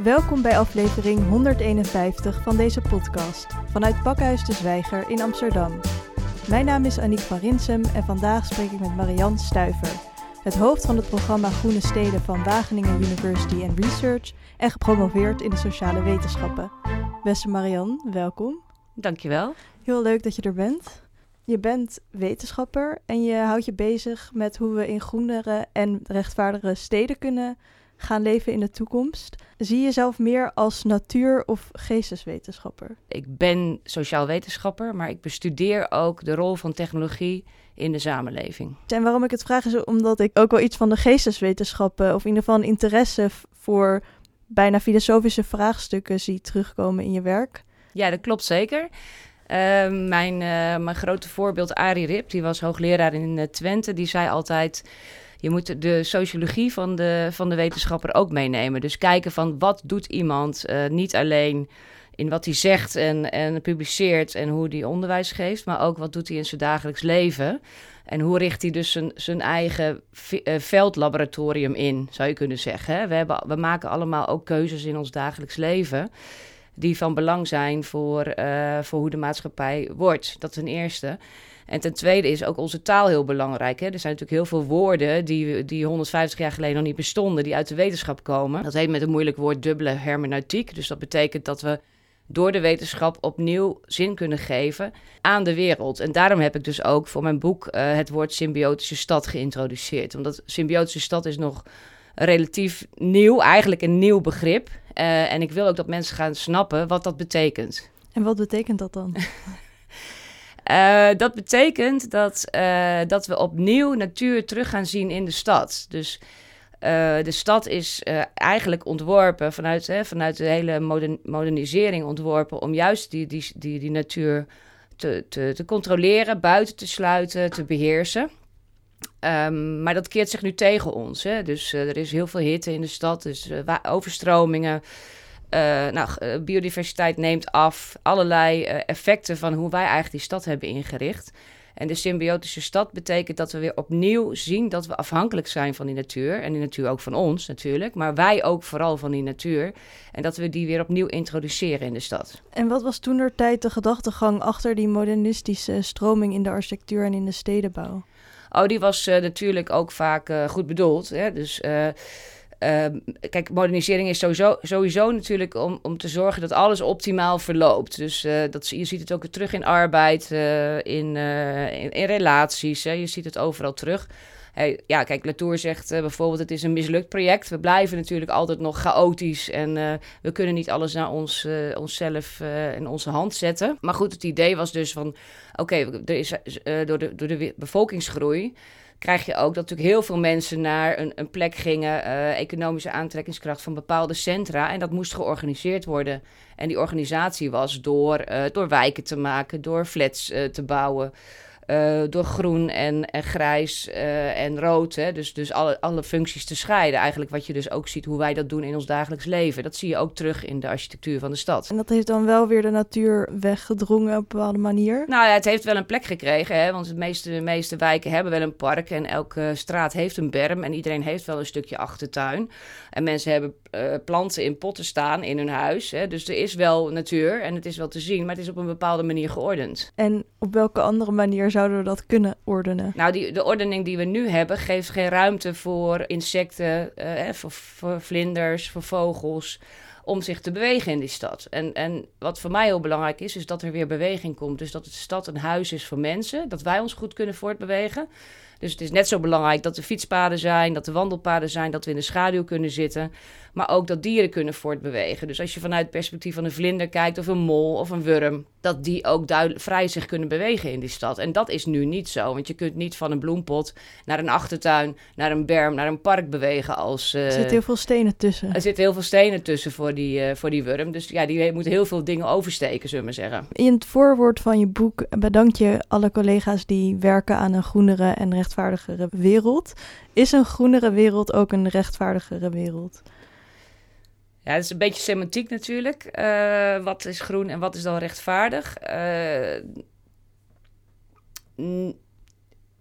Welkom bij aflevering 151 van deze podcast vanuit Pakhuis de Zwijger in Amsterdam. Mijn naam is Aniek van Rinsem en vandaag spreek ik met Marianne Stuiver, het hoofd van het programma Groene Steden van Wageningen University and Research en gepromoveerd in de sociale wetenschappen. Beste Marianne, welkom. Dankjewel. Heel leuk dat je er bent. Je bent wetenschapper en je houdt je bezig met hoe we in groenere en rechtvaardigere steden kunnen gaan leven in de toekomst. Zie je jezelf meer als natuur- of geesteswetenschapper? Ik ben sociaal wetenschapper, maar ik bestudeer ook de rol van technologie in de samenleving. En waarom ik het vraag is omdat ik ook wel iets van de geesteswetenschappen, of in ieder geval een interesse voor bijna filosofische vraagstukken zie terugkomen in je werk. Ja, dat klopt zeker. Uh, mijn, uh, mijn grote voorbeeld, Arie Rip, die was hoogleraar in uh, Twente, die zei altijd je moet de sociologie van de, van de wetenschapper ook meenemen. Dus kijken van wat doet iemand, uh, niet alleen in wat hij zegt en, en publiceert en hoe hij onderwijs geeft, maar ook wat doet hij in zijn dagelijks leven. En hoe richt hij dus zijn, zijn eigen uh, veldlaboratorium in, zou je kunnen zeggen. We, hebben, we maken allemaal ook keuzes in ons dagelijks leven die van belang zijn voor, uh, voor hoe de maatschappij wordt. Dat ten eerste. En ten tweede is ook onze taal heel belangrijk. Hè? Er zijn natuurlijk heel veel woorden die, die 150 jaar geleden nog niet bestonden, die uit de wetenschap komen. Dat heet met een moeilijk woord dubbele hermeneutiek. Dus dat betekent dat we door de wetenschap opnieuw zin kunnen geven aan de wereld. En daarom heb ik dus ook voor mijn boek uh, het woord symbiotische stad geïntroduceerd. Omdat symbiotische stad is nog relatief nieuw, eigenlijk een nieuw begrip. Uh, en ik wil ook dat mensen gaan snappen wat dat betekent. En wat betekent dat dan? Uh, dat betekent dat, uh, dat we opnieuw natuur terug gaan zien in de stad. Dus uh, de stad is eigenlijk ontworpen vanuit, hè, vanuit de hele modern, modernisering ontworpen om juist die, die, die, die natuur te, te, te controleren, buiten te sluiten, te beheersen. Um, maar dat keert zich nu tegen ons. Hè? Dus er is heel veel hitte in de stad, dus overstromingen. Uh, nou, biodiversiteit neemt af. Allerlei uh, effecten van hoe wij eigenlijk die stad hebben ingericht. En de symbiotische stad betekent dat we weer opnieuw zien dat we afhankelijk zijn van die natuur. En die natuur ook van ons natuurlijk. Maar wij ook vooral van die natuur. En dat we die weer opnieuw introduceren in de stad. En wat was toen er tijd de gedachtegang achter die modernistische stroming in de architectuur en in de stedenbouw? Oh, die was uh, natuurlijk ook vaak goed bedoeld. Hè? Dus kijk, modernisering is sowieso, sowieso natuurlijk om, om te zorgen dat alles optimaal verloopt. Dus uh, dat, je ziet het ook terug in arbeid, uh, in, in, in, relaties. Hè. Je ziet het overal terug. Hey, ja, kijk, Latour zegt bijvoorbeeld: het is een mislukt project. We blijven natuurlijk altijd nog chaotisch en we kunnen niet alles naar ons, onszelf in onze hand zetten. Maar goed, het idee was dus van: oké, er is door, de, door de bevolkingsgroei krijg je ook dat natuurlijk heel veel mensen naar een, een plek gingen, uh, economische aantrekkingskracht van bepaalde centra. En dat moest georganiseerd worden. En die organisatie was door, uh, door wijken te maken, door flats uh, te bouwen. Uh, door groen en, en grijs uh, en rood. Hè? Dus, dus alle, alle functies te scheiden. Eigenlijk wat je dus ook ziet hoe wij dat doen in ons dagelijks leven. Dat zie je ook terug in de architectuur van de stad. En dat heeft dan wel weer de natuur weggedrongen op een bepaalde manier? Nou ja, het heeft wel een plek gekregen. Hè? Want de meeste, de meeste wijken hebben wel een park. En elke straat heeft een berm. En iedereen heeft wel een stukje achtertuin. En mensen hebben uh, planten in potten staan in hun huis. Hè? Dus er is wel natuur en het is wel te zien. Maar het is op een bepaalde manier geordend. En op welke andere manier zouden we dat kunnen ordenen? Nou, die, de ordening die we nu hebben geeft geen ruimte voor insecten, uh, voor, voor vlinders, voor vogels om zich te bewegen in die stad. En, en wat voor mij heel belangrijk is, is dat er weer beweging komt. Dus dat de stad een huis is voor mensen, dat wij ons goed kunnen voortbewegen. Dus het is net zo belangrijk dat er fietspaden zijn, dat er wandelpaden zijn, dat we in de schaduw kunnen zitten. Maar ook dat dieren kunnen voortbewegen. Dus als je vanuit het perspectief van een vlinder kijkt, of een mol of een wurm, dat die ook duidelijk vrij zich kunnen bewegen in die stad. En dat is nu niet zo. Want je kunt niet van een bloempot naar een achtertuin, naar een berm, naar een park bewegen als... Uh, er zitten heel veel stenen tussen. Er zitten heel veel stenen tussen voor die, uh, voor die wurm. Dus ja, die moet heel veel dingen oversteken, zullen we maar zeggen. In het voorwoord van je boek bedank je alle collega's die werken aan een groenere en rechtvaardigere wereld. Is een groenere wereld ook een rechtvaardigere wereld? Ja, het is een beetje semantiek natuurlijk. Uh, wat is groen en wat is dan rechtvaardig? Uh,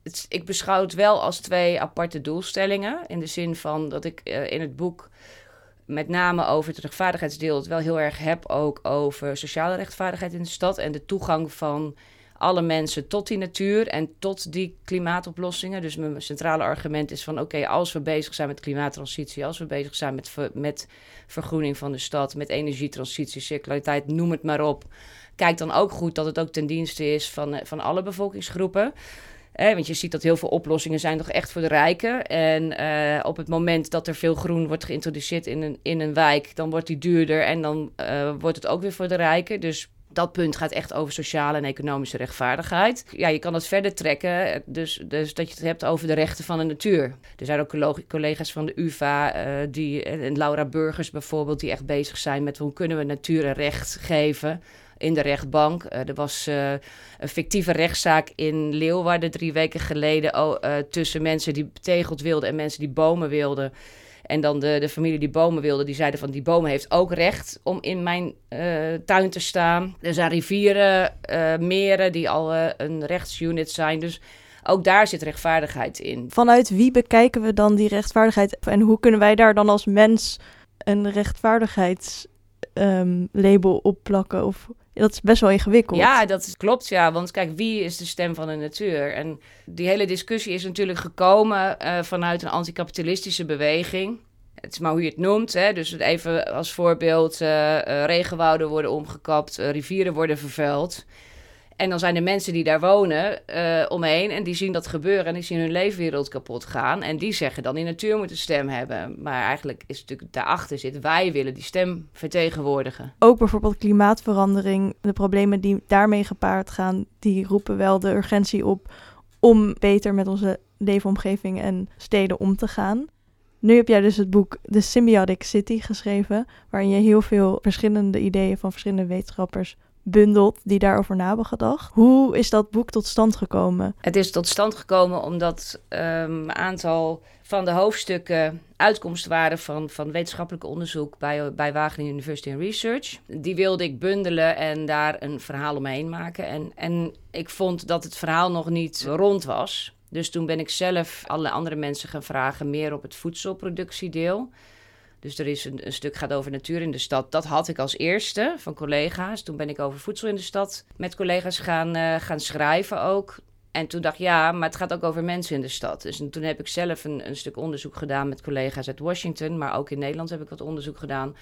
het, ik beschouw het wel als twee aparte doelstellingen. In de zin van dat ik uh, in het boek met name over het rechtvaardigheidsdeel het wel heel erg heb ook over sociale rechtvaardigheid in de stad en de toegang van alle mensen tot die natuur en tot die klimaatoplossingen. Dus mijn centrale argument is van oké, als we bezig zijn met klimaattransitie, als we bezig zijn met, met vergroening van de stad, met energietransitie, circulariteit, noem het maar op. Kijk dan ook goed dat het ook ten dienste is van, van alle bevolkingsgroepen. Eh, want je ziet dat heel veel oplossingen zijn toch echt voor de rijken. En uh, op het moment dat er veel groen wordt geïntroduceerd in een, in een wijk, dan wordt die duurder en dan uh, wordt het ook weer voor de rijken. Dus dat punt gaat echt over sociale en economische rechtvaardigheid. Ja, je kan het verder trekken, dus, dus dat je het hebt over de rechten van de natuur. Er zijn ook collega's van de UvA, uh, die, en Laura Burgers bijvoorbeeld, die echt bezig zijn met hoe kunnen we natuur een recht geven in de rechtbank. Uh, er was uh, een fictieve rechtszaak in Leeuwarden drie weken geleden oh, tussen mensen die betegeld wilden en mensen die bomen wilden. En dan de, de familie die bomen wilde, die zeiden van die bomen heeft ook recht om in mijn tuin te staan. Er zijn rivieren, meren die al een rechtsunit zijn. Dus ook daar zit rechtvaardigheid in. Vanuit wie bekijken we dan die rechtvaardigheid? En hoe kunnen wij daar dan als mens een rechtvaardigheidslabel um, opplakken? Of dat is best wel ingewikkeld. Ja, dat klopt, ja. Want kijk, wie is de stem van de natuur? En die hele discussie is natuurlijk gekomen uh, vanuit een anticapitalistische beweging. Het is maar hoe je het noemt. Hè? Dus even als voorbeeld: uh, uh, regenwouden worden omgekapt, rivieren worden vervuild. En dan zijn er mensen die daar wonen uh, omheen en die zien dat gebeuren en die zien hun leefwereld kapot gaan. En die zeggen dan die natuur moet een stem hebben. Maar eigenlijk is het natuurlijk daarachter zit, wij willen die stem vertegenwoordigen. Ook bijvoorbeeld klimaatverandering, de problemen die daarmee gepaard gaan, die roepen wel de urgentie op om beter met onze leefomgeving en steden om te gaan. Nu heb jij dus het boek The Symbiotic City geschreven, waarin je heel veel verschillende ideeën van verschillende wetenschappers bundelt die daarover na hebben gedacht. Hoe is dat boek tot stand gekomen? Het is tot stand gekomen omdat um, een aantal van de hoofdstukken uitkomsten waren van, van wetenschappelijk onderzoek bij, bij Wageningen University and Research. Die wilde ik bundelen en daar een verhaal omheen maken. En, en ik vond dat het verhaal nog niet rond was. Dus toen ben ik zelf alle andere mensen gaan vragen, meer op het voedselproductiedeel. Dus er is een, stuk gaat over natuur in de stad. Dat had ik als eerste van collega's. Toen ben ik over voedsel in de stad met collega's gaan, uh, gaan schrijven ook. En toen dacht ik, ja, maar het gaat ook over mensen in de stad. Dus toen heb ik zelf een, een stuk onderzoek gedaan met collega's uit Washington. Maar ook in Nederland heb ik wat onderzoek gedaan.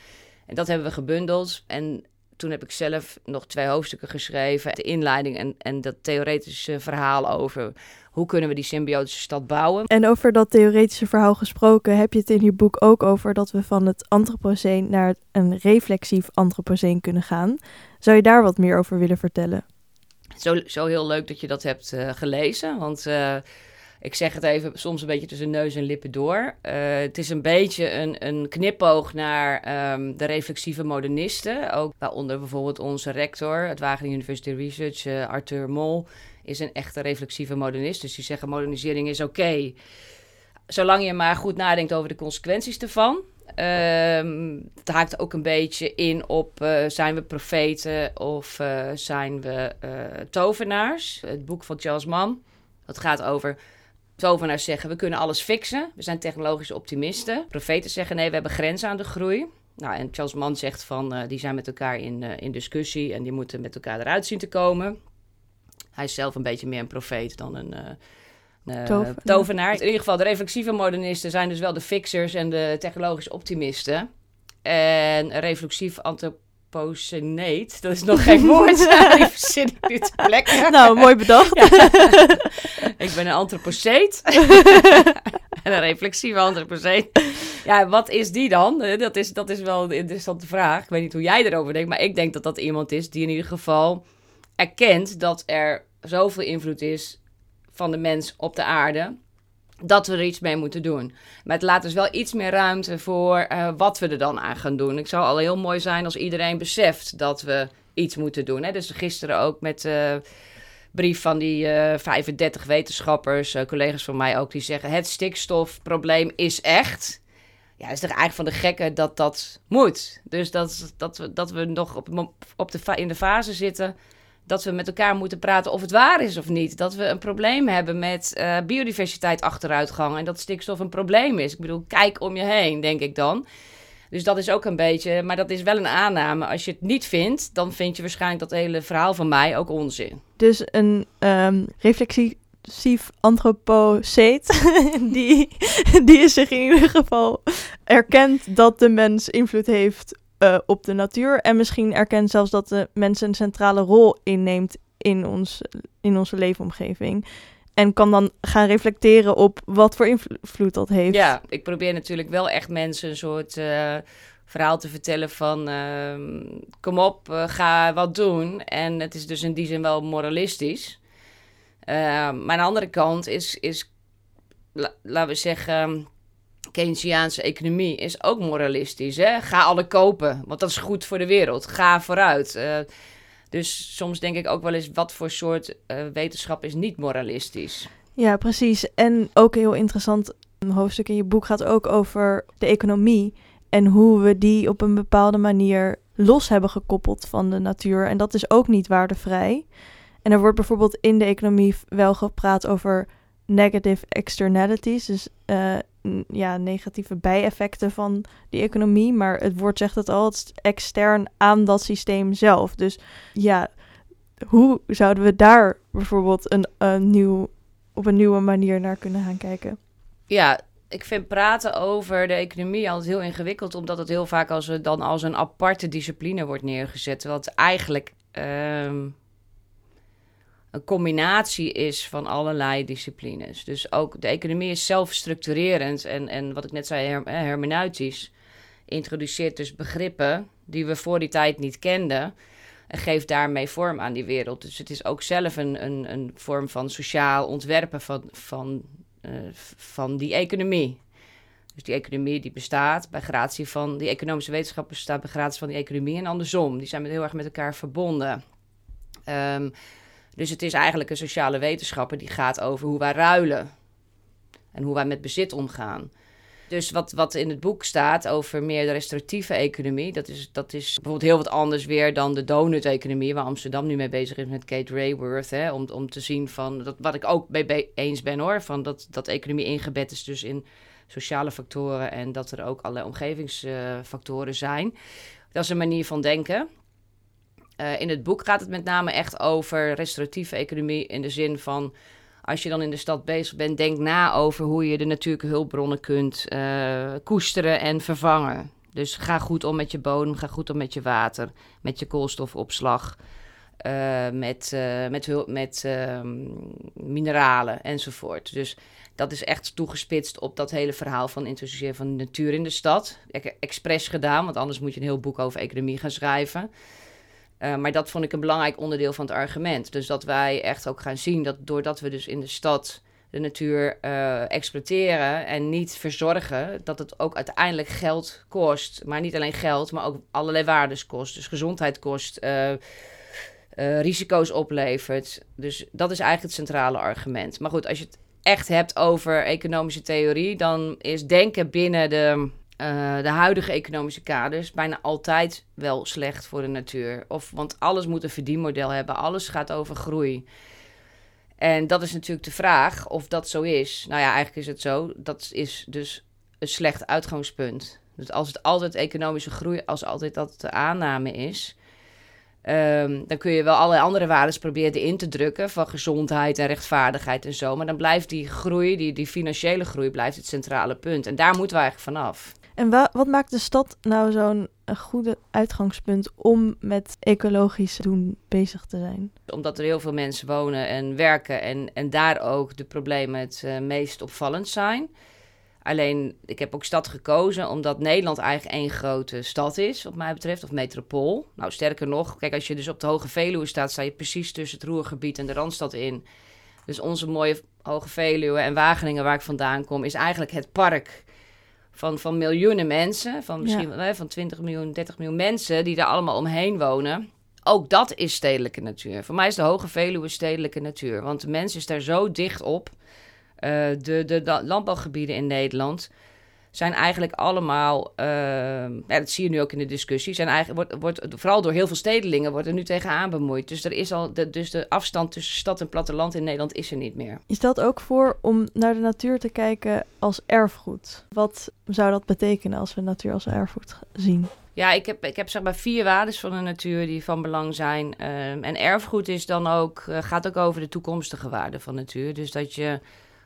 En dat hebben we gebundeld. En toen heb ik zelf nog twee hoofdstukken geschreven. De inleiding en, en dat theoretische verhaal over hoe kunnen we die symbiotische stad bouwen. En over dat theoretische verhaal gesproken, heb je het in je boek ook over dat we van het antropoceen naar een reflexief antropoceen kunnen gaan. Zou je daar wat meer over willen vertellen? Zo, zo heel leuk dat je dat hebt uh, gelezen, want... Uh, ik zeg het even soms een beetje tussen neus en lippen door. Uh, het is een beetje een, een knipoog naar um, de reflexieve modernisten. Ook waaronder bijvoorbeeld onze rector, het Wageningen University Research, uh, Arthur Mol, is een echte reflexieve modernist. Dus die zeggen modernisering is oké. Zolang je maar goed nadenkt over de consequenties ervan. Um, het haakt ook een beetje in op uh, zijn we profeten of zijn we tovenaars. Het boek van Charles Mann. Dat gaat over Tovenaars zeggen we kunnen alles fixen. We zijn technologische optimisten. Profeten zeggen nee, we hebben grenzen aan de groei. Nou, en Charles Mann zegt van uh, die zijn met elkaar in, uh, in discussie en die moeten met elkaar eruit zien te komen. Hij is zelf een beetje meer een profeet dan een uh, tovenaar. In ieder geval, de reflexieve modernisten zijn dus wel de fixers en de technologische optimisten. En reflexief antropologie Poseneet, dat is nog geen woord. Die verzin ik nu ter plekke. Nou, mooi bedacht. ik ben een antropoceet. en een reflexieve antropoceet. Ja, wat is die dan? Eh, dat is, dat is wel een interessante vraag. Ik weet niet hoe jij erover denkt, maar ik denk dat dat iemand is die in ieder geval erkent dat er zoveel invloed is van de mens op de aarde dat we er iets mee moeten doen. Maar het laat dus wel iets meer ruimte voor uh, wat we er dan aan gaan doen. Ik zou al heel mooi zijn als iedereen beseft dat we iets moeten doen. Hè? Dus gisteren ook met uh, brief van die uh, eh, 35 wetenschappers, collega's van mij ook, die zeggen: het stikstofprobleem is echt. Ja, het is toch eigenlijk van de gekken dat dat moet. Dus dat, dat, we, dat we nog op, op de, in de fase zitten dat we met elkaar moeten praten of het waar is of niet. Dat we een probleem hebben met uh, biodiversiteit achteruitgang en dat stikstof een probleem is. Ik bedoel, kijk om je heen, denk ik dan. Dus dat is ook een beetje, maar dat is wel een aanname. Als je het niet vindt, dan vind je waarschijnlijk dat hele verhaal van mij ook onzin. Dus een um, reflexief antropoceet, die, die zich in ieder geval erkent dat de mens invloed heeft uh, op de natuur. En misschien erkent zelfs dat de mens een centrale rol inneemt in, ons, in onze leefomgeving. En kan dan gaan reflecteren op wat voor invloed dat heeft. Ja, ik probeer natuurlijk wel echt mensen een soort uh, verhaal te vertellen van... Uh, kom op, uh, ga wat doen. En het is dus in die zin wel moralistisch. Ehm, maar aan de andere kant is, is la, laten we zeggen... Keynesiaanse economie is ook moralistisch. Hè? Ga alle kopen, want dat is goed voor de wereld. Ga vooruit. Uh, dus soms denk ik ook wel eens, wat voor soort uh, wetenschap is niet moralistisch? Ja, precies. En ook heel interessant, een hoofdstuk in je boek gaat ook over de economie. En hoe we die op een bepaalde manier los hebben gekoppeld van de natuur. En dat is ook niet waardevrij. En er wordt bijvoorbeeld in de economie wel gepraat over negative externalities. Dus uh, ja, negatieve bijeffecten van die economie. Maar het woord zegt het al, extern aan dat systeem zelf. Dus ja, hoe zouden we daar bijvoorbeeld een, een nieuw, op een nieuwe manier naar kunnen gaan kijken? Ja, ik vind praten over de economie altijd heel ingewikkeld, omdat het heel vaak als, dan als een aparte discipline wordt neergezet. Het eigenlijk um, een combinatie is van allerlei disciplines. Dus ook de economie is zelfstructurerend en, en wat ik net zei, her. Introduceert dus begrippen die we voor die tijd niet kenden. En geeft daarmee vorm aan die wereld. Dus het is ook zelf een, een, een vorm van sociaal ontwerpen van, van, uh, van die economie. Dus die economie die bestaat bij gratie van... Die economische wetenschap bestaat bij gratie van die economie en andersom. Die zijn met, heel erg met elkaar verbonden. Um, dus het is eigenlijk een sociale wetenschapper die gaat over hoe wij ruilen. En hoe wij met bezit omgaan. Dus wat, wat in het boek staat over meer de restauratieve economie, dat is, dat is bijvoorbeeld heel wat anders weer dan de donut-economie, waar Amsterdam nu mee bezig is met Kate Rayworth. Hè, om, om te zien van, dat, wat ik ook mee eens ben hoor, van dat, dat economie ingebed is dus in sociale factoren en dat er ook allerlei omgevingsfactoren zijn. Dat is een manier van denken. Uh, in het boek gaat het met name echt over restauratieve economie in de zin van als je dan in de stad bezig bent, denk na over hoe je de natuurlijke hulpbronnen kunt uh, koesteren en vervangen. Dus ga goed om met je bodem, ga goed om met je water, met je koolstofopslag, uh, met, met, met ehm, mineralen enzovoort. Dus dat is echt toegespitst op dat hele verhaal van introduceren van de natuur in de stad. Expres gedaan, want anders moet je een heel boek over economie gaan schrijven. Uh, maar dat vond ik een belangrijk onderdeel van het argument. Dus dat wij echt ook gaan zien dat doordat we dus in de stad de natuur uh, exploiteren en niet verzorgen, dat het ook uiteindelijk geld kost. Maar niet alleen geld, maar ook allerlei waardes kost. Dus gezondheid kost, uh, risico's oplevert. Dus dat is eigenlijk het centrale argument. Maar goed, als je het echt hebt over economische theorie, dan is denken binnen de uh, de huidige economische kaders bijna altijd wel slecht voor de natuur. Of, want alles moet een verdienmodel hebben, alles gaat over groei. En dat is natuurlijk de vraag of dat zo is. Nou ja, eigenlijk is het zo. Dat is dus een slecht uitgangspunt. Dus als het altijd economische groei, als altijd dat de aanname is, um, dan kun je wel allerlei andere waarden proberen in te drukken van gezondheid en rechtvaardigheid en zo. Maar dan blijft die groei, die, die financiële groei, blijft het centrale punt. En daar moeten we eigenlijk vanaf. En wa wat maakt de stad nou zo'n goede uitgangspunt om met ecologisch doen bezig te zijn? Omdat er heel veel mensen wonen en werken en, en daar ook de problemen het uh, meest opvallend zijn. Alleen, ik heb ook stad gekozen omdat Nederland eigenlijk één grote stad is, wat mij betreft, of metropool. Nou, sterker nog, kijk, als je dus op de Hoge Veluwe staat, sta je precies tussen het Roergebied en de Randstad in. Dus onze mooie Hoge Veluwe en Wageningen, waar ik vandaan kom, is eigenlijk het park van, van miljoenen mensen, van misschien ja. van 20 miljoen, 30 miljoen mensen die daar allemaal omheen wonen. Ook dat is stedelijke natuur. Voor mij is de Hoge Veluwe stedelijke natuur. Want de mens is daar zo dicht op. Uh, de, de, de, landbouwgebieden in Nederland. Zijn eigenlijk allemaal, uh, ja, dat zie je nu ook in de discussie, zijn eigenlijk, wordt, wordt, vooral door heel veel stedelingen wordt er nu tegenaan bemoeid. Dus, er is al de, dus de afstand tussen stad en platteland in Nederland is er niet meer. Je stelt ook voor om naar de natuur te kijken als erfgoed. Wat zou dat betekenen als we natuur als erfgoed zien? Ja, ik heb, ik heb zeg maar vier waarden van de natuur die van belang zijn. Ehm, en erfgoed is dan ook, uh, gaat ook over de toekomstige waarden van natuur. Dus dat je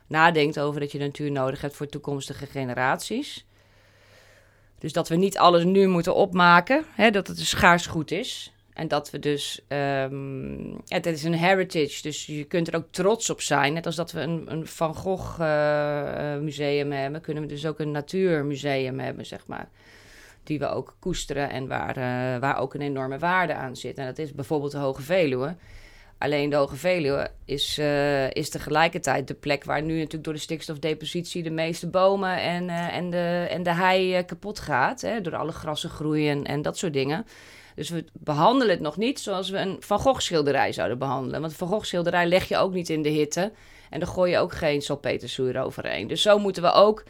nadenkt over dat je natuur nodig hebt voor toekomstige generaties. Dus dat we niet alles nu moeten opmaken, hè, dat het een schaars goed is. En dat we dus, um, het is een heritage, dus je kunt er ook trots op zijn. Net als dat we een, een Van Gogh uh, museum hebben, kunnen we dus ook een natuurmuseum hebben, zeg maar. Die we ook koesteren en waar, uh, waar ook een enorme waarde aan zit. En dat is bijvoorbeeld de Hoge Veluwe. Alleen de Hoge is, uh, is tegelijkertijd de plek waar nu natuurlijk door de stikstofdepositie de meeste bomen en, uh, en, de, en de hei uh, kapot gaat. Hè, door alle grassen groeien en dat soort dingen. Dus we behandelen het nog niet zoals we een Van Gogh schilderij zouden behandelen. Want een Van Gogh schilderij leg je ook niet in de hitte. En dan gooi je ook geen salpeterzuur overheen. Dus zo moeten we ook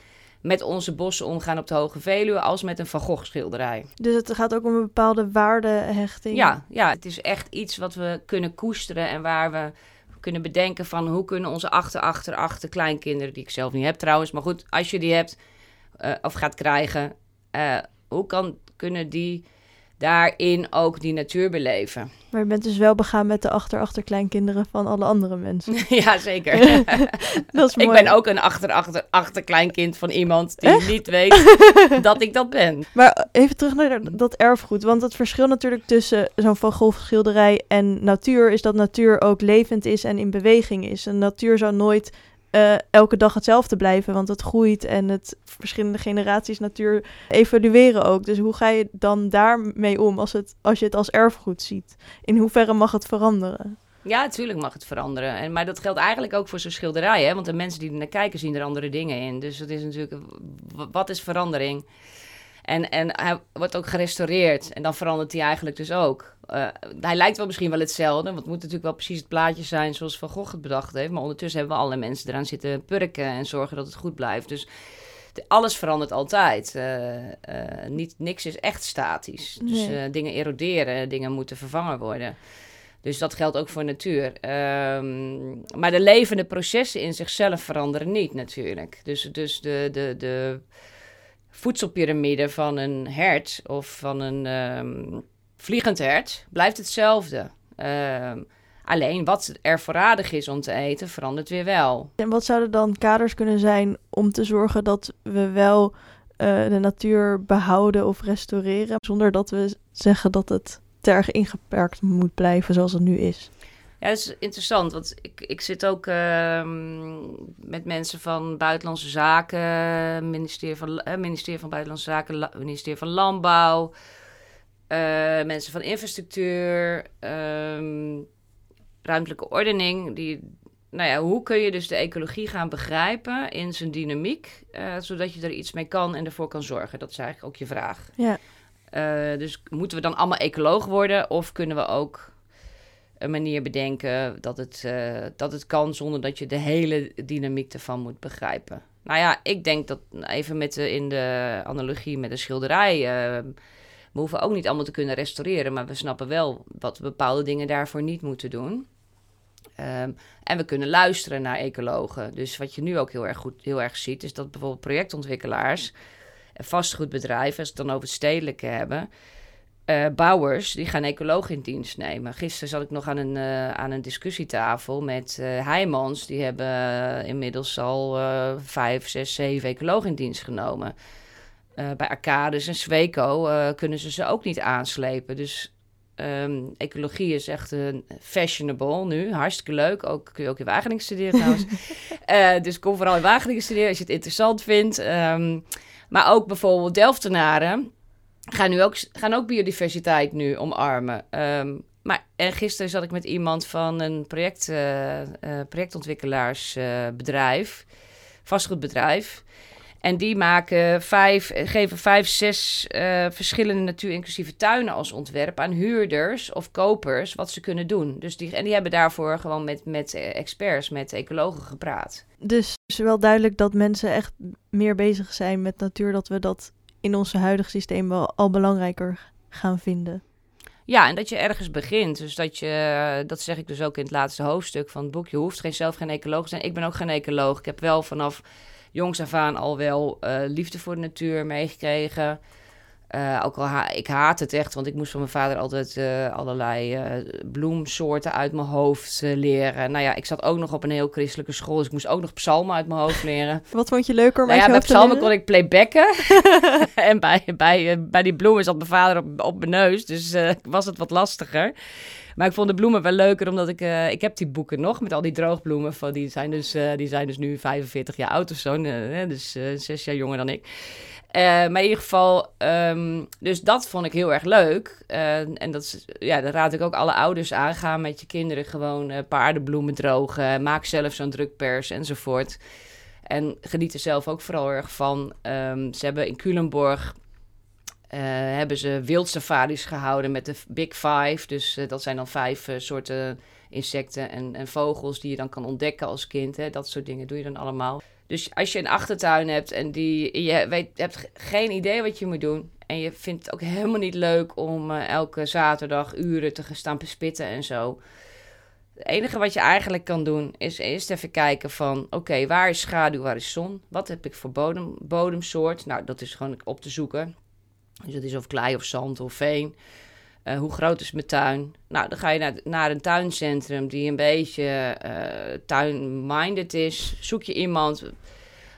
met onze bossen omgaan op de Hoge Veluwe als met een Van Gogh schilderij. Dus het gaat ook om een bepaalde waardehechting? Ja, ja, het is echt iets wat we kunnen koesteren en waar we kunnen bedenken van hoe kunnen onze achter, achter, achter kleinkinderen, die ik zelf niet heb trouwens, maar goed, als je die hebt uh, of gaat krijgen, uh, hoe kan, kunnen die daarin ook die natuur beleven. Maar je bent dus wel begaan met de achter-achterkleinkinderen van alle andere mensen. ja, zeker. dat is mooi. Ik ben ook een achter-achter-achterkleinkind van iemand die Echt? niet weet dat ik dat ben. Maar even terug naar dat erfgoed. Want het verschil natuurlijk tussen zo'n Van Gogh schilderij en natuur... is dat natuur ook levend is en in beweging is. En natuur zou nooit uh, elke dag hetzelfde blijven, want het groeit en het verschillende generaties natuur evolueren ook. Dus hoe ga je dan daarmee om als, het, als je het als erfgoed ziet? In hoeverre mag het veranderen? Ja, natuurlijk mag het veranderen. En, maar dat geldt eigenlijk ook voor zo'n schilderij. Hè? Want de mensen die er naar kijken zien er andere dingen in. Dus het is natuurlijk, wat is verandering? En, en hij wordt ook gerestaureerd. En dan verandert hij eigenlijk dus ook. Uh, hij lijkt wel misschien wel hetzelfde. Want het moet natuurlijk wel precies het plaatje zijn zoals Van Gogh het bedacht heeft. Maar ondertussen hebben we alle mensen eraan zitten purken en zorgen dat het goed blijft. Dus alles verandert altijd. Uh, uh, niet, niks is echt statisch. Dus nee. dingen eroderen, dingen moeten vervangen worden. Dus dat geldt ook voor natuur. Um, maar de levende processen in zichzelf veranderen niet natuurlijk. Dus, dus de, de, de voedselpiramide van een hert of van een um, vliegend hert blijft hetzelfde. Um, alleen wat er voorradig is om te eten, verandert weer wel. En wat zouden dan kaders kunnen zijn om te zorgen dat we wel uh, de natuur behouden of restaureren, zonder dat we zeggen dat het te erg ingeperkt moet blijven zoals het nu is? Ja, dat is interessant, want ik, ik zit ook uh, met mensen van Buitenlandse Zaken, ministerie van, uh, ministerie van Buitenlandse Zaken, ministerie van Landbouw, uh, mensen van Infrastructuur, um, ruimtelijke ordening. Die, nou ja, hoe kun je dus de ecologie gaan begrijpen in zijn dynamiek, eh, zodat je er iets mee kan en ervoor kan zorgen? Dat is eigenlijk ook je vraag. Ja. dus moeten we dan allemaal ecoloog worden of kunnen we ook een manier bedenken dat het, uh, dat het kan zonder dat je de hele dynamiek ervan moet begrijpen. Nou ja, ik denk dat even met de, in de analogie met de schilderij. Uh, we hoeven ook niet allemaal te kunnen restaureren, maar we snappen wel wat bepaalde dingen daarvoor niet moeten doen. Um, en we kunnen luisteren naar ecologen. Dus wat je nu ook heel erg goed heel erg ziet, is dat bijvoorbeeld projectontwikkelaars, vastgoedbedrijven, als we het dan over het stedelijke hebben, uh, bouwers die gaan ecologen in dienst nemen. Gisteren zat ik nog aan een, uh, aan een discussietafel met uh, Heijmans. Die hebben inmiddels al vijf, zes, zeven ecologen in dienst genomen. bij Arcades en Sweco kunnen ze ze ook niet aanslepen. Dus um, ecologie is echt een fashionable nu. Hartstikke leuk. Ook, kun je ook in Wageningen studeren trouwens. dus kom vooral in Wageningen studeren als je het interessant vindt. Um, maar ook bijvoorbeeld Delftenaren gaan nu ook, gaan ook biodiversiteit nu omarmen. Um, maar en gisteren zat ik met iemand van een project, uh, uh, projectontwikkelaarsbedrijf, uh, vastgoedbedrijf. En die maken vijf, geven vijf, zes verschillende natuur-inclusieve tuinen als ontwerp aan huurders of kopers wat ze kunnen doen. Dus die, en die hebben daarvoor gewoon met, met experts, met ecologen gepraat. Dus het is wel duidelijk dat mensen echt meer bezig zijn met natuur, dat we dat in ons huidige systeem wel al belangrijker gaan vinden. Ja, en dat je ergens begint. Dus dat je, dat zeg ik dus ook in het laatste hoofdstuk van het boek. Je hoeft geen, zelf geen ecoloog te zijn. Ik ben ook geen ecoloog. Ik heb wel vanaf jongs af aan al wel uh, liefde voor de natuur meegekregen. Uh, ook al ha ik haat het echt, want ik moest van mijn vader altijd uh, allerlei bloemsoorten uit mijn hoofd leren. Nou ja, ik zat ook nog op een heel christelijke school, dus ik moest ook nog psalmen uit mijn hoofd leren. Wat vond je leuker om nou ja, bij psalmen kon ik playbacken. en bij, bij, bij die bloemen zat mijn vader op, op mijn neus, dus was het wat lastiger. Maar ik vond de bloemen wel leuker, omdat ik... Uh, ik heb die boeken nog met al die droogbloemen. Van, die, zijn dus, uh, die zijn dus nu 45 jaar oud of zo. Uh, dus zes jaar jonger dan ik. Maar in ieder geval, um, dus dat vond ik heel erg leuk. en dat, is, ja, dat raad ik ook alle ouders aan. Ga met je kinderen gewoon paardenbloemen drogen. Maak zelf zo'n drukpers enzovoort. En geniet er zelf ook vooral erg van. Um, ze hebben in Culemborg hebben ze wildsafaris gehouden met de Big Five. Dus dat zijn dan vijf soorten insecten en, en, vogels die je dan kan ontdekken als kind. Hè. Dat soort dingen doe je dan allemaal. Dus als je een achtertuin hebt en die, je weet, hebt geen idee wat je moet doen. En je vindt het ook helemaal niet leuk om elke zaterdag uren te gaan staan bespitten en zo. Het enige wat je eigenlijk kan doen is eerst even kijken van... oké, waar is schaduw, waar is zon? Wat heb ik voor bodem, bodemsoort? Nou, dat is gewoon op te zoeken. Dus dat is of klei of zand of veen. Uh, hoe groot is mijn tuin? Nou, dan ga je naar, naar een tuincentrum die een beetje uh, tuin-minded is. Zoek je iemand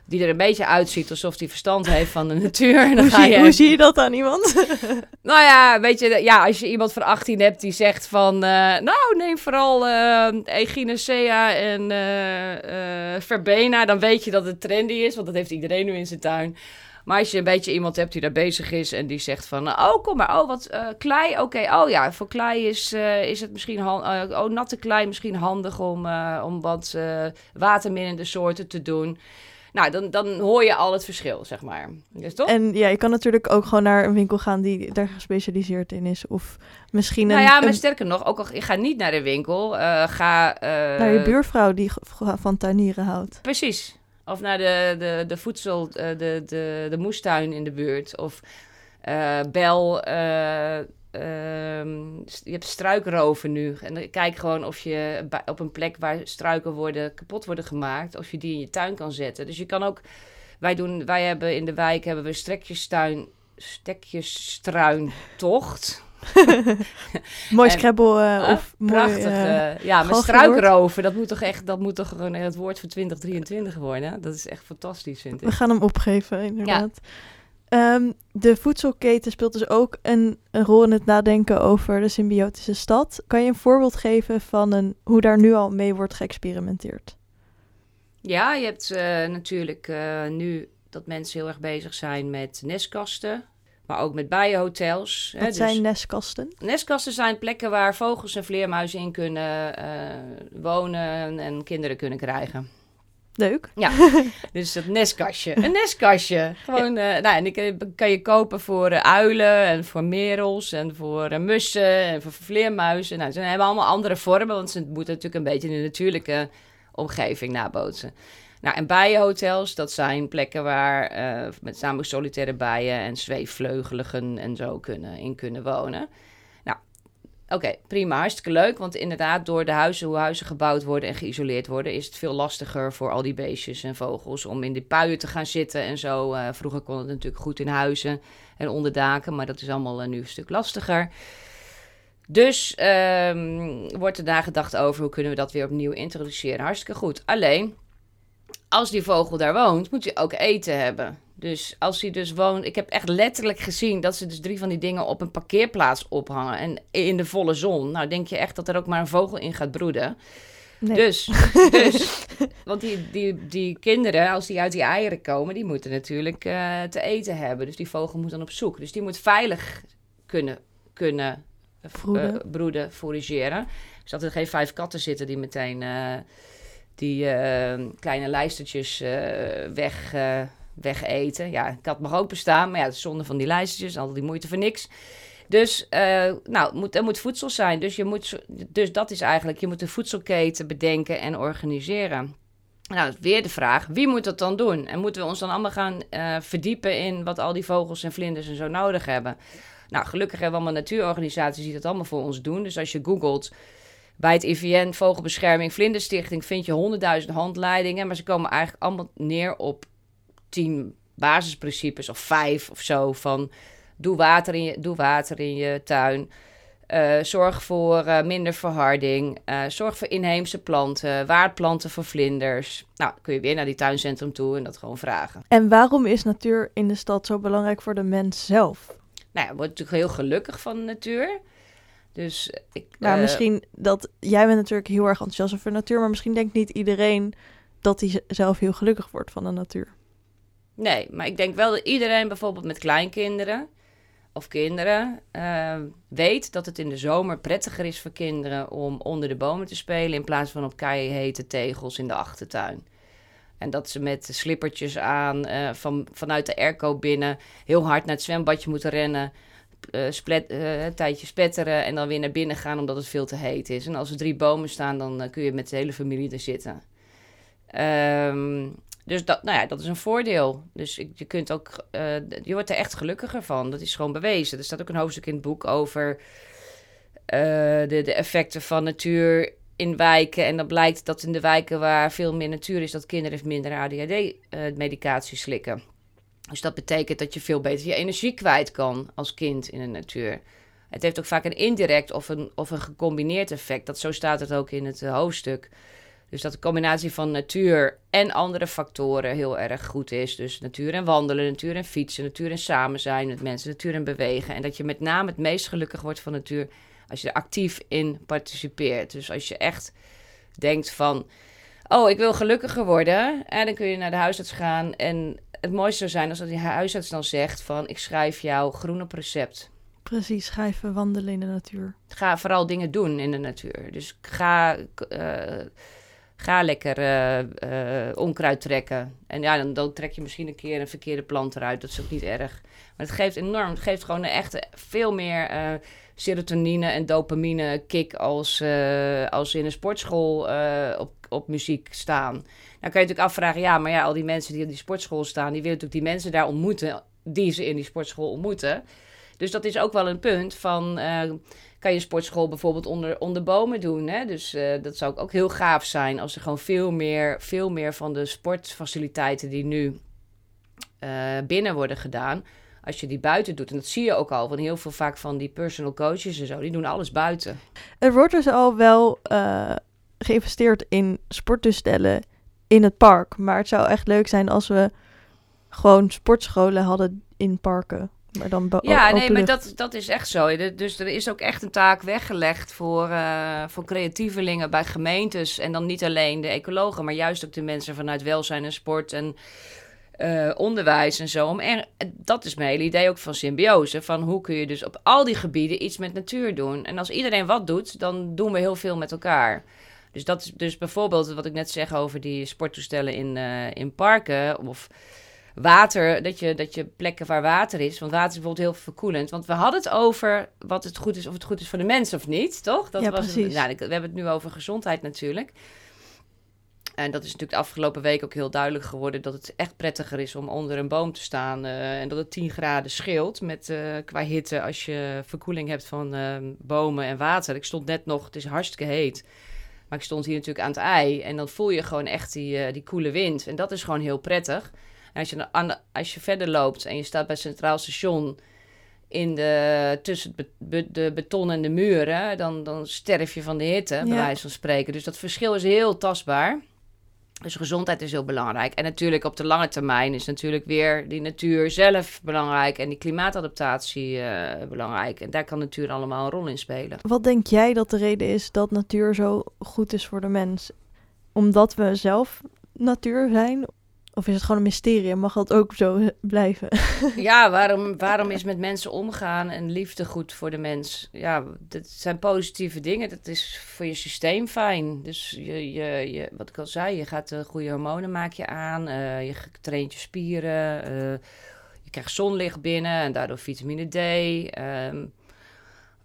die er een beetje uitziet alsof hij verstand heeft van de natuur. Dan hoe, ga je... hoe zie je dat aan iemand? nou ja, weet je, ja, als je iemand van 18 hebt die zegt van... Uh, nou, neem vooral uh, Echinacea en Verbena, dan weet je dat het trendy is. Want dat heeft iedereen nu in zijn tuin. Maar als je een beetje iemand hebt die daar bezig is en die zegt van... Oh, kom maar. Oh, wat uh, klei. Oké, oh ja, voor klei is, uh, is het misschien... Uh, oh, natte klei misschien handig om, om wat waterminnende soorten te doen. Nou, dan, dan hoor je al het verschil, zeg maar. Is toch? En ja, je kan natuurlijk ook gewoon naar een winkel gaan die daar gespecialiseerd in is. Of misschien nou een... Nou ja, maar een... sterker nog, ook al ik ga niet naar de winkel, ga... naar je buurvrouw die van tuinieren houdt. Precies. Of naar de, de, de voedsel, eh, de, de, de moestuin in de buurt. Of uh, bel. Uh, je hebt struikroven nu. En kijk gewoon of je op een plek waar struiken worden, kapot worden gemaakt, of je die in je tuin kan zetten. Dus je kan ook. Wij, doen, wij hebben in de wijk hebben we strekjestuin, stekjestruintocht. mooi scrabble uh, of prachtig, mooi, uh, ja, met struikroven. Dat moet toch echt, dat moet toch gewoon het woord voor 2023 worden. Dat is echt fantastisch, vind ik. We gaan hem opgeven, inderdaad. Ja. Um, de voedselketen speelt dus ook een, een, rol in het nadenken over de symbiotische stad. Kan je een voorbeeld geven van een, hoe daar nu al mee wordt geëxperimenteerd? Ja, je hebt uh, natuurlijk nu dat mensen heel erg bezig zijn met nestkasten. Maar ook met bijenhotels. Wat hè, dus zijn nestkasten? Nestkasten zijn plekken waar vogels en vleermuizen in kunnen uh, wonen en kinderen kunnen krijgen. Leuk. Ja, dus het nestkastje. Een nestkastje. Gewoon, ja. uh, nou, en die kan je kopen voor uh, uilen en voor merels en voor mussen en voor vleermuizen. Nou, ze hebben allemaal andere vormen, want ze moeten natuurlijk een beetje in de natuurlijke omgeving nabootsen. Nou, en bijenhotels, dat zijn plekken waar uh, met name solitaire bijen en zweefvleugeligen en zo kunnen, in kunnen wonen. Nou, oké, prima, hartstikke leuk. Want inderdaad, door de huizen, hoe huizen gebouwd worden en geïsoleerd worden, is het veel lastiger voor al die beestjes en vogels om in die puien te gaan zitten en zo. Uh, vroeger kon het natuurlijk goed in huizen en onder daken, maar dat is allemaal uh, nu een stuk lastiger. Dus um, wordt er daar gedacht over hoe kunnen we dat weer opnieuw introduceren. Hartstikke goed. Alleen, als die vogel daar woont, moet hij ook eten hebben. Dus als hij dus woont... Ik heb echt letterlijk gezien dat ze dus drie van die dingen op een parkeerplaats ophangen. En in de volle zon. Nou, denk je echt dat er ook maar een vogel in gaat broeden. Nee. Dus, dus, want die, die, die kinderen, als die uit die eieren komen, die moeten natuurlijk uh, te eten hebben. Dus die vogel moet dan op zoek. Dus die moet veilig kunnen, kunnen uh, broeden, forageren. Dus dat er geen vijf katten zitten die meteen... Uh, die uh, kleine lijstertjes uh, weg, uh, wegeten. Ja, kat mag ook bestaan, maar ja, het zonde van die lijstjes, al die moeite voor niks. Dus uh, nou, moet, er moet voedsel zijn. Dus, je moet, dus dat is eigenlijk, je moet de voedselketen bedenken en organiseren. Nou, weer de vraag, wie moet dat dan doen? En moeten we ons dan allemaal gaan verdiepen in wat al die vogels en vlinders en zo nodig hebben? Nou, gelukkig hebben we allemaal natuurorganisaties die dat allemaal voor ons doen. Dus als je googelt bij het IVN, Vogelbescherming, Vlinderstichting, vind je honderdduizend handleidingen. Maar ze komen eigenlijk allemaal neer op tien basisprincipes of vijf of zo. Van doe water in je, doe water in je tuin. Uh, zorg voor uh, minder verharding. Uh, zorg voor inheemse planten. Waardplanten voor vlinders. Nou, kun je weer naar die tuincentrum toe en dat gewoon vragen. En waarom is natuur in de stad zo belangrijk voor de mens zelf? Nou ja, wordt natuurlijk heel gelukkig van de natuur. Dus ik. Maar misschien dat jij bent natuurlijk heel erg enthousiast over natuur, maar misschien denkt niet iedereen dat hij zelf heel gelukkig wordt van de natuur. Nee, maar ik denk wel dat iedereen bijvoorbeeld met kleinkinderen of kinderen uh, weet dat het in de zomer prettiger is voor kinderen om onder de bomen te spelen in plaats van op hete tegels in de achtertuin. En dat ze met slippertjes aan uh, van, vanuit de airco binnen heel hard naar het zwembadje moeten rennen. Uh, splet, een tijdje spetteren en dan weer naar binnen gaan omdat het veel te heet is. En als er drie bomen staan, dan kun je met de hele familie er zitten. Um, dus dat, nou ja, dat is een voordeel. Dus je kunt ook, je wordt er echt gelukkiger van. Dat is gewoon bewezen. Er staat ook een hoofdstuk in het boek over de, de effecten van natuur in wijken. En dan blijkt dat in de wijken waar veel meer natuur is, dat kinderen minder ADHD-medicatie slikken. Dus dat betekent dat je veel beter je energie kwijt kan als kind in de natuur. Het heeft ook vaak een indirect of een, of een gecombineerd effect. Dat, zo staat het ook in het hoofdstuk. Dus dat de combinatie van natuur en andere factoren heel erg goed is. Dus natuur en wandelen, natuur en fietsen, natuur en samen zijn met mensen, natuur en bewegen. En dat je met name het meest gelukkig wordt van natuur als je er actief in participeert. Dus als je echt denkt van, oh, ik wil gelukkiger worden. En dan kun je naar de huisarts gaan. En het mooiste zou zijn als die huisarts dan zegt van, ik schrijf jou groen op recept. Precies, schrijven, wandelen in de natuur. Ga vooral dingen doen in de natuur. Dus ga... Uh, Ga lekker uh, onkruid trekken. En ja, dan, dan, trek je misschien een keer een verkeerde plant eruit. Dat is ook niet erg. Maar het geeft enorm. Het geeft gewoon een echte veel meer serotonine en dopamine kick als, als in een sportschool op, op muziek staan. Dan kan je natuurlijk afvragen, ja, maar ja, al die mensen die in die sportschool staan, die willen natuurlijk die mensen daar ontmoeten die ze in die sportschool ontmoeten. Dus dat is ook wel een punt van kan je sportschool bijvoorbeeld onder, onder bomen doen. Hè? Dus uh, dat zou ook heel gaaf zijn als er gewoon veel meer, veel meer van de sportfaciliteiten die nu uh, binnen worden gedaan, als je die buiten doet. En dat zie je ook al van heel veel vaak van die personal coaches en zo, die doen alles buiten. Er wordt dus al wel uh, geïnvesteerd in sporttoestellen in het park. Maar het zou echt leuk zijn als we gewoon sportscholen hadden in parken. Maar dan ja, nee, maar dat, dat is echt zo. Dus er is ook echt een taak weggelegd voor, uh, voor creatievelingen bij gemeentes. En dan niet alleen de ecologen, maar juist ook de mensen vanuit welzijn en sport en uh, onderwijs en zo. Om er, dat is mijn hele idee ook van symbiose. Van hoe kun je dus op al die gebieden iets met natuur doen. En als iedereen wat doet, dan doen we heel veel met elkaar. Dus dat is dus bijvoorbeeld wat ik net zeg over die sporttoestellen in, uh, in parken. Of water, dat je, dat je plekken waar water is. Want water is bijvoorbeeld heel verkoelend. Want we hadden het over wat het goed is, of het goed is voor de mens of niet, toch? Dat ja, was precies. nou, we hebben het nu over gezondheid natuurlijk. En dat is natuurlijk de afgelopen week ook heel duidelijk geworden dat het echt prettiger is om onder een boom te staan. Uh, en dat het 10 graden scheelt met, uh, qua hitte als je verkoeling hebt van uh, bomen en water. Ik stond net nog, het is hartstikke heet. Maar ik stond hier natuurlijk aan het ei. En dan voel je gewoon echt die, die koele wind. En dat is gewoon heel prettig als je, aan als je verder loopt en je staat bij Centraal Station in de, tussen de beton en de muren, dan, dan sterf je van de hitte, bij wijze van spreken. Dus dat verschil is heel tastbaar. Dus gezondheid is heel belangrijk. En natuurlijk op de lange termijn is natuurlijk weer die natuur zelf belangrijk en die klimaatadaptatie uh, belangrijk. En daar kan natuur allemaal een rol in spelen. Wat denk jij dat de reden is dat natuur zo goed is voor de mens? Omdat we zelf natuur zijn? Of is het gewoon een mysterie mag dat ook zo blijven? ja, waarom, waarom is met mensen omgaan en liefde goed voor de mens? Ja, dat zijn positieve dingen. Dat is voor je systeem fijn. Dus je, je, je, wat ik al zei, je gaat de goede hormonen maak je aan. Uh, je traint je spieren. Uh, je krijgt zonlicht binnen en daardoor vitamine D. Um,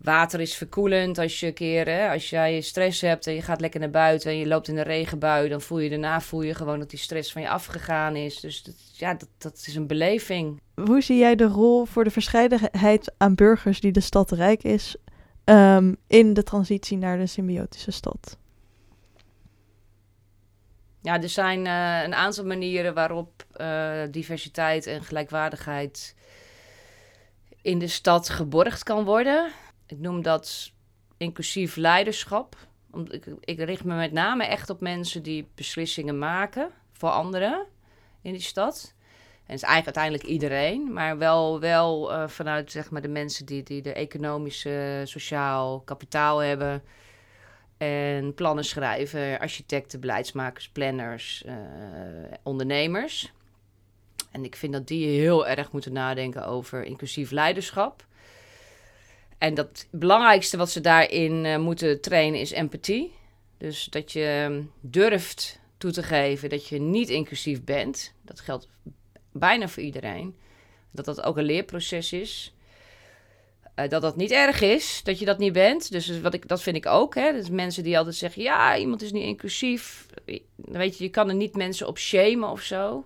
Water is verkoelend als je een keer, hè, als jij stress hebt en je gaat lekker naar buiten en je loopt in een regenbui, dan voel je daarna voel je gewoon dat die stress van je afgegaan is. Dus dat, ja, dat, dat is een beleving. Hoe zie jij de rol voor de verscheidenheid aan burgers die de stad rijk is um, in de transitie naar de symbiotische stad? Ja, er zijn uh, een aantal manieren waarop uh, diversiteit en gelijkwaardigheid in de stad geborgd kan worden. Ik noem dat inclusief leiderschap. Ik, ik richt me met name echt op mensen die beslissingen maken voor anderen in die stad. En het is eigenlijk uiteindelijk iedereen, maar wel, wel uh, vanuit zeg maar, de mensen die, die de economische, sociaal kapitaal hebben. En plannen schrijven, architecten, beleidsmakers, planners, uh, ondernemers. En ik vind dat die heel erg moeten nadenken over inclusief leiderschap. En dat het belangrijkste wat ze daarin uh, moeten trainen is empathie. Dus dat je ehm, durft toe te geven dat je niet inclusief bent. Dat geldt bijna voor iedereen. Dat dat ook een leerproces is. Uh, dat dat niet erg is dat je dat niet bent. Dus wat ik, dat vind ik ook. Hè. Dus mensen die altijd zeggen: ja, iemand is niet inclusief. Weet je, je kan er niet mensen op shamen of zo.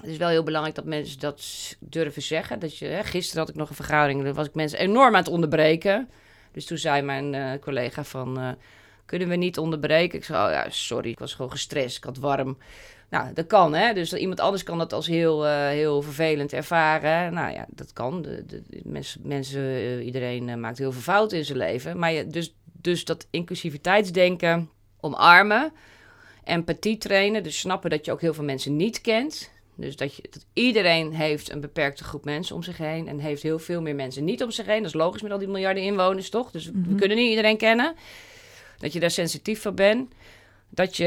Het is wel heel belangrijk dat mensen dat durven zeggen. Dat je, hè, gisteren had ik nog een vergadering, daar was ik mensen enorm aan het onderbreken. Dus toen zei mijn uh, collega van, uh, kunnen we niet onderbreken? Ik zei, oh ja, sorry, ik was gewoon gestrest, ik had warm. Nou, dat kan, hè. Dus iemand anders kan dat als heel, uh, heel vervelend ervaren. Nou ja, dat kan. De, de mensen, mensen iedereen maakt heel veel fouten in zijn leven. Maar je, dus, dus dat inclusiviteitsdenken omarmen, empathie trainen. Dus snappen dat je ook heel veel mensen niet kent dus dat, je, dat iedereen heeft een beperkte groep mensen om zich heen. En heeft heel veel meer mensen niet om zich heen. Dat is logisch met al die miljarden inwoners, toch? Dus we Mhm. kunnen niet iedereen kennen. Dat je daar sensitief voor bent. Dat je,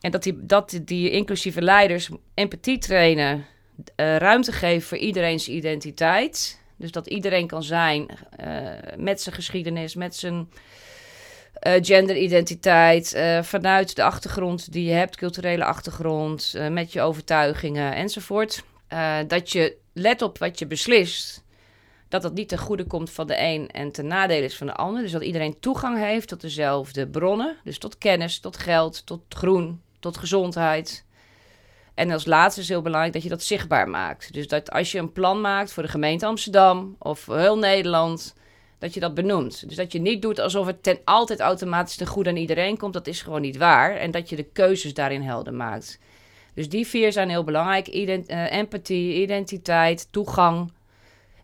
en dat die, dat die inclusieve leiders empathie trainen. eh, ruimte geven voor iedereen's identiteit. Dus dat iedereen kan zijn eh, met zijn geschiedenis, met zijn eh, genderidentiteit, eh, vanuit de achtergrond die je hebt, culturele achtergrond, eh, met je overtuigingen enzovoort. Dat je let op wat je beslist, dat dat niet ten goede komt van de een en ten nadele is van de ander. Dus dat iedereen toegang heeft tot dezelfde bronnen, dus tot kennis, tot geld, tot groen, tot gezondheid. En als laatste is heel belangrijk dat je dat zichtbaar maakt. Dus dat als je een plan maakt voor de gemeente Amsterdam of heel Nederland, dat je dat benoemt. Dus dat je niet doet alsof het ten altijd automatisch ten goede aan iedereen komt. Dat is gewoon niet waar. En dat je de keuzes daarin helder maakt. Dus die vier zijn heel belangrijk. Ident uh, empathie, identiteit, toegang.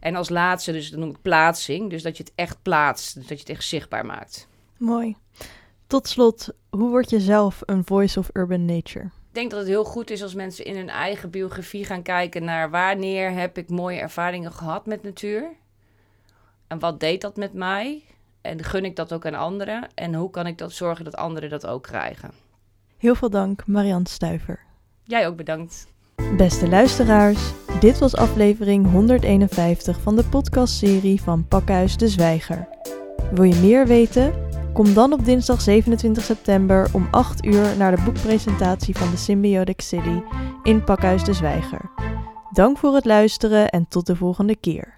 En als laatste, dus dat noem ik plaatsing. Dus dat je het echt plaatst. Dus dat je het echt zichtbaar maakt. Mooi. Tot slot, hoe word je zelf een voice of urban nature? Ik denk dat het heel goed is als mensen in hun eigen biografie gaan kijken naar wanneer heb ik mooie ervaringen gehad met natuur. En wat deed dat met mij? En gun ik dat ook aan anderen? En hoe kan ik dat zorgen dat anderen dat ook krijgen? Heel veel dank, Marianne Stuiver. Jij ook bedankt. Beste luisteraars, dit was aflevering 151 van de podcastserie van Pakhuis de Zwijger. Wil je meer weten? Kom dan op dinsdag 27 september om 8 uur naar de boekpresentatie van de Symbiotic City in Pakhuis de Zwijger. Dank voor het luisteren en tot de volgende keer.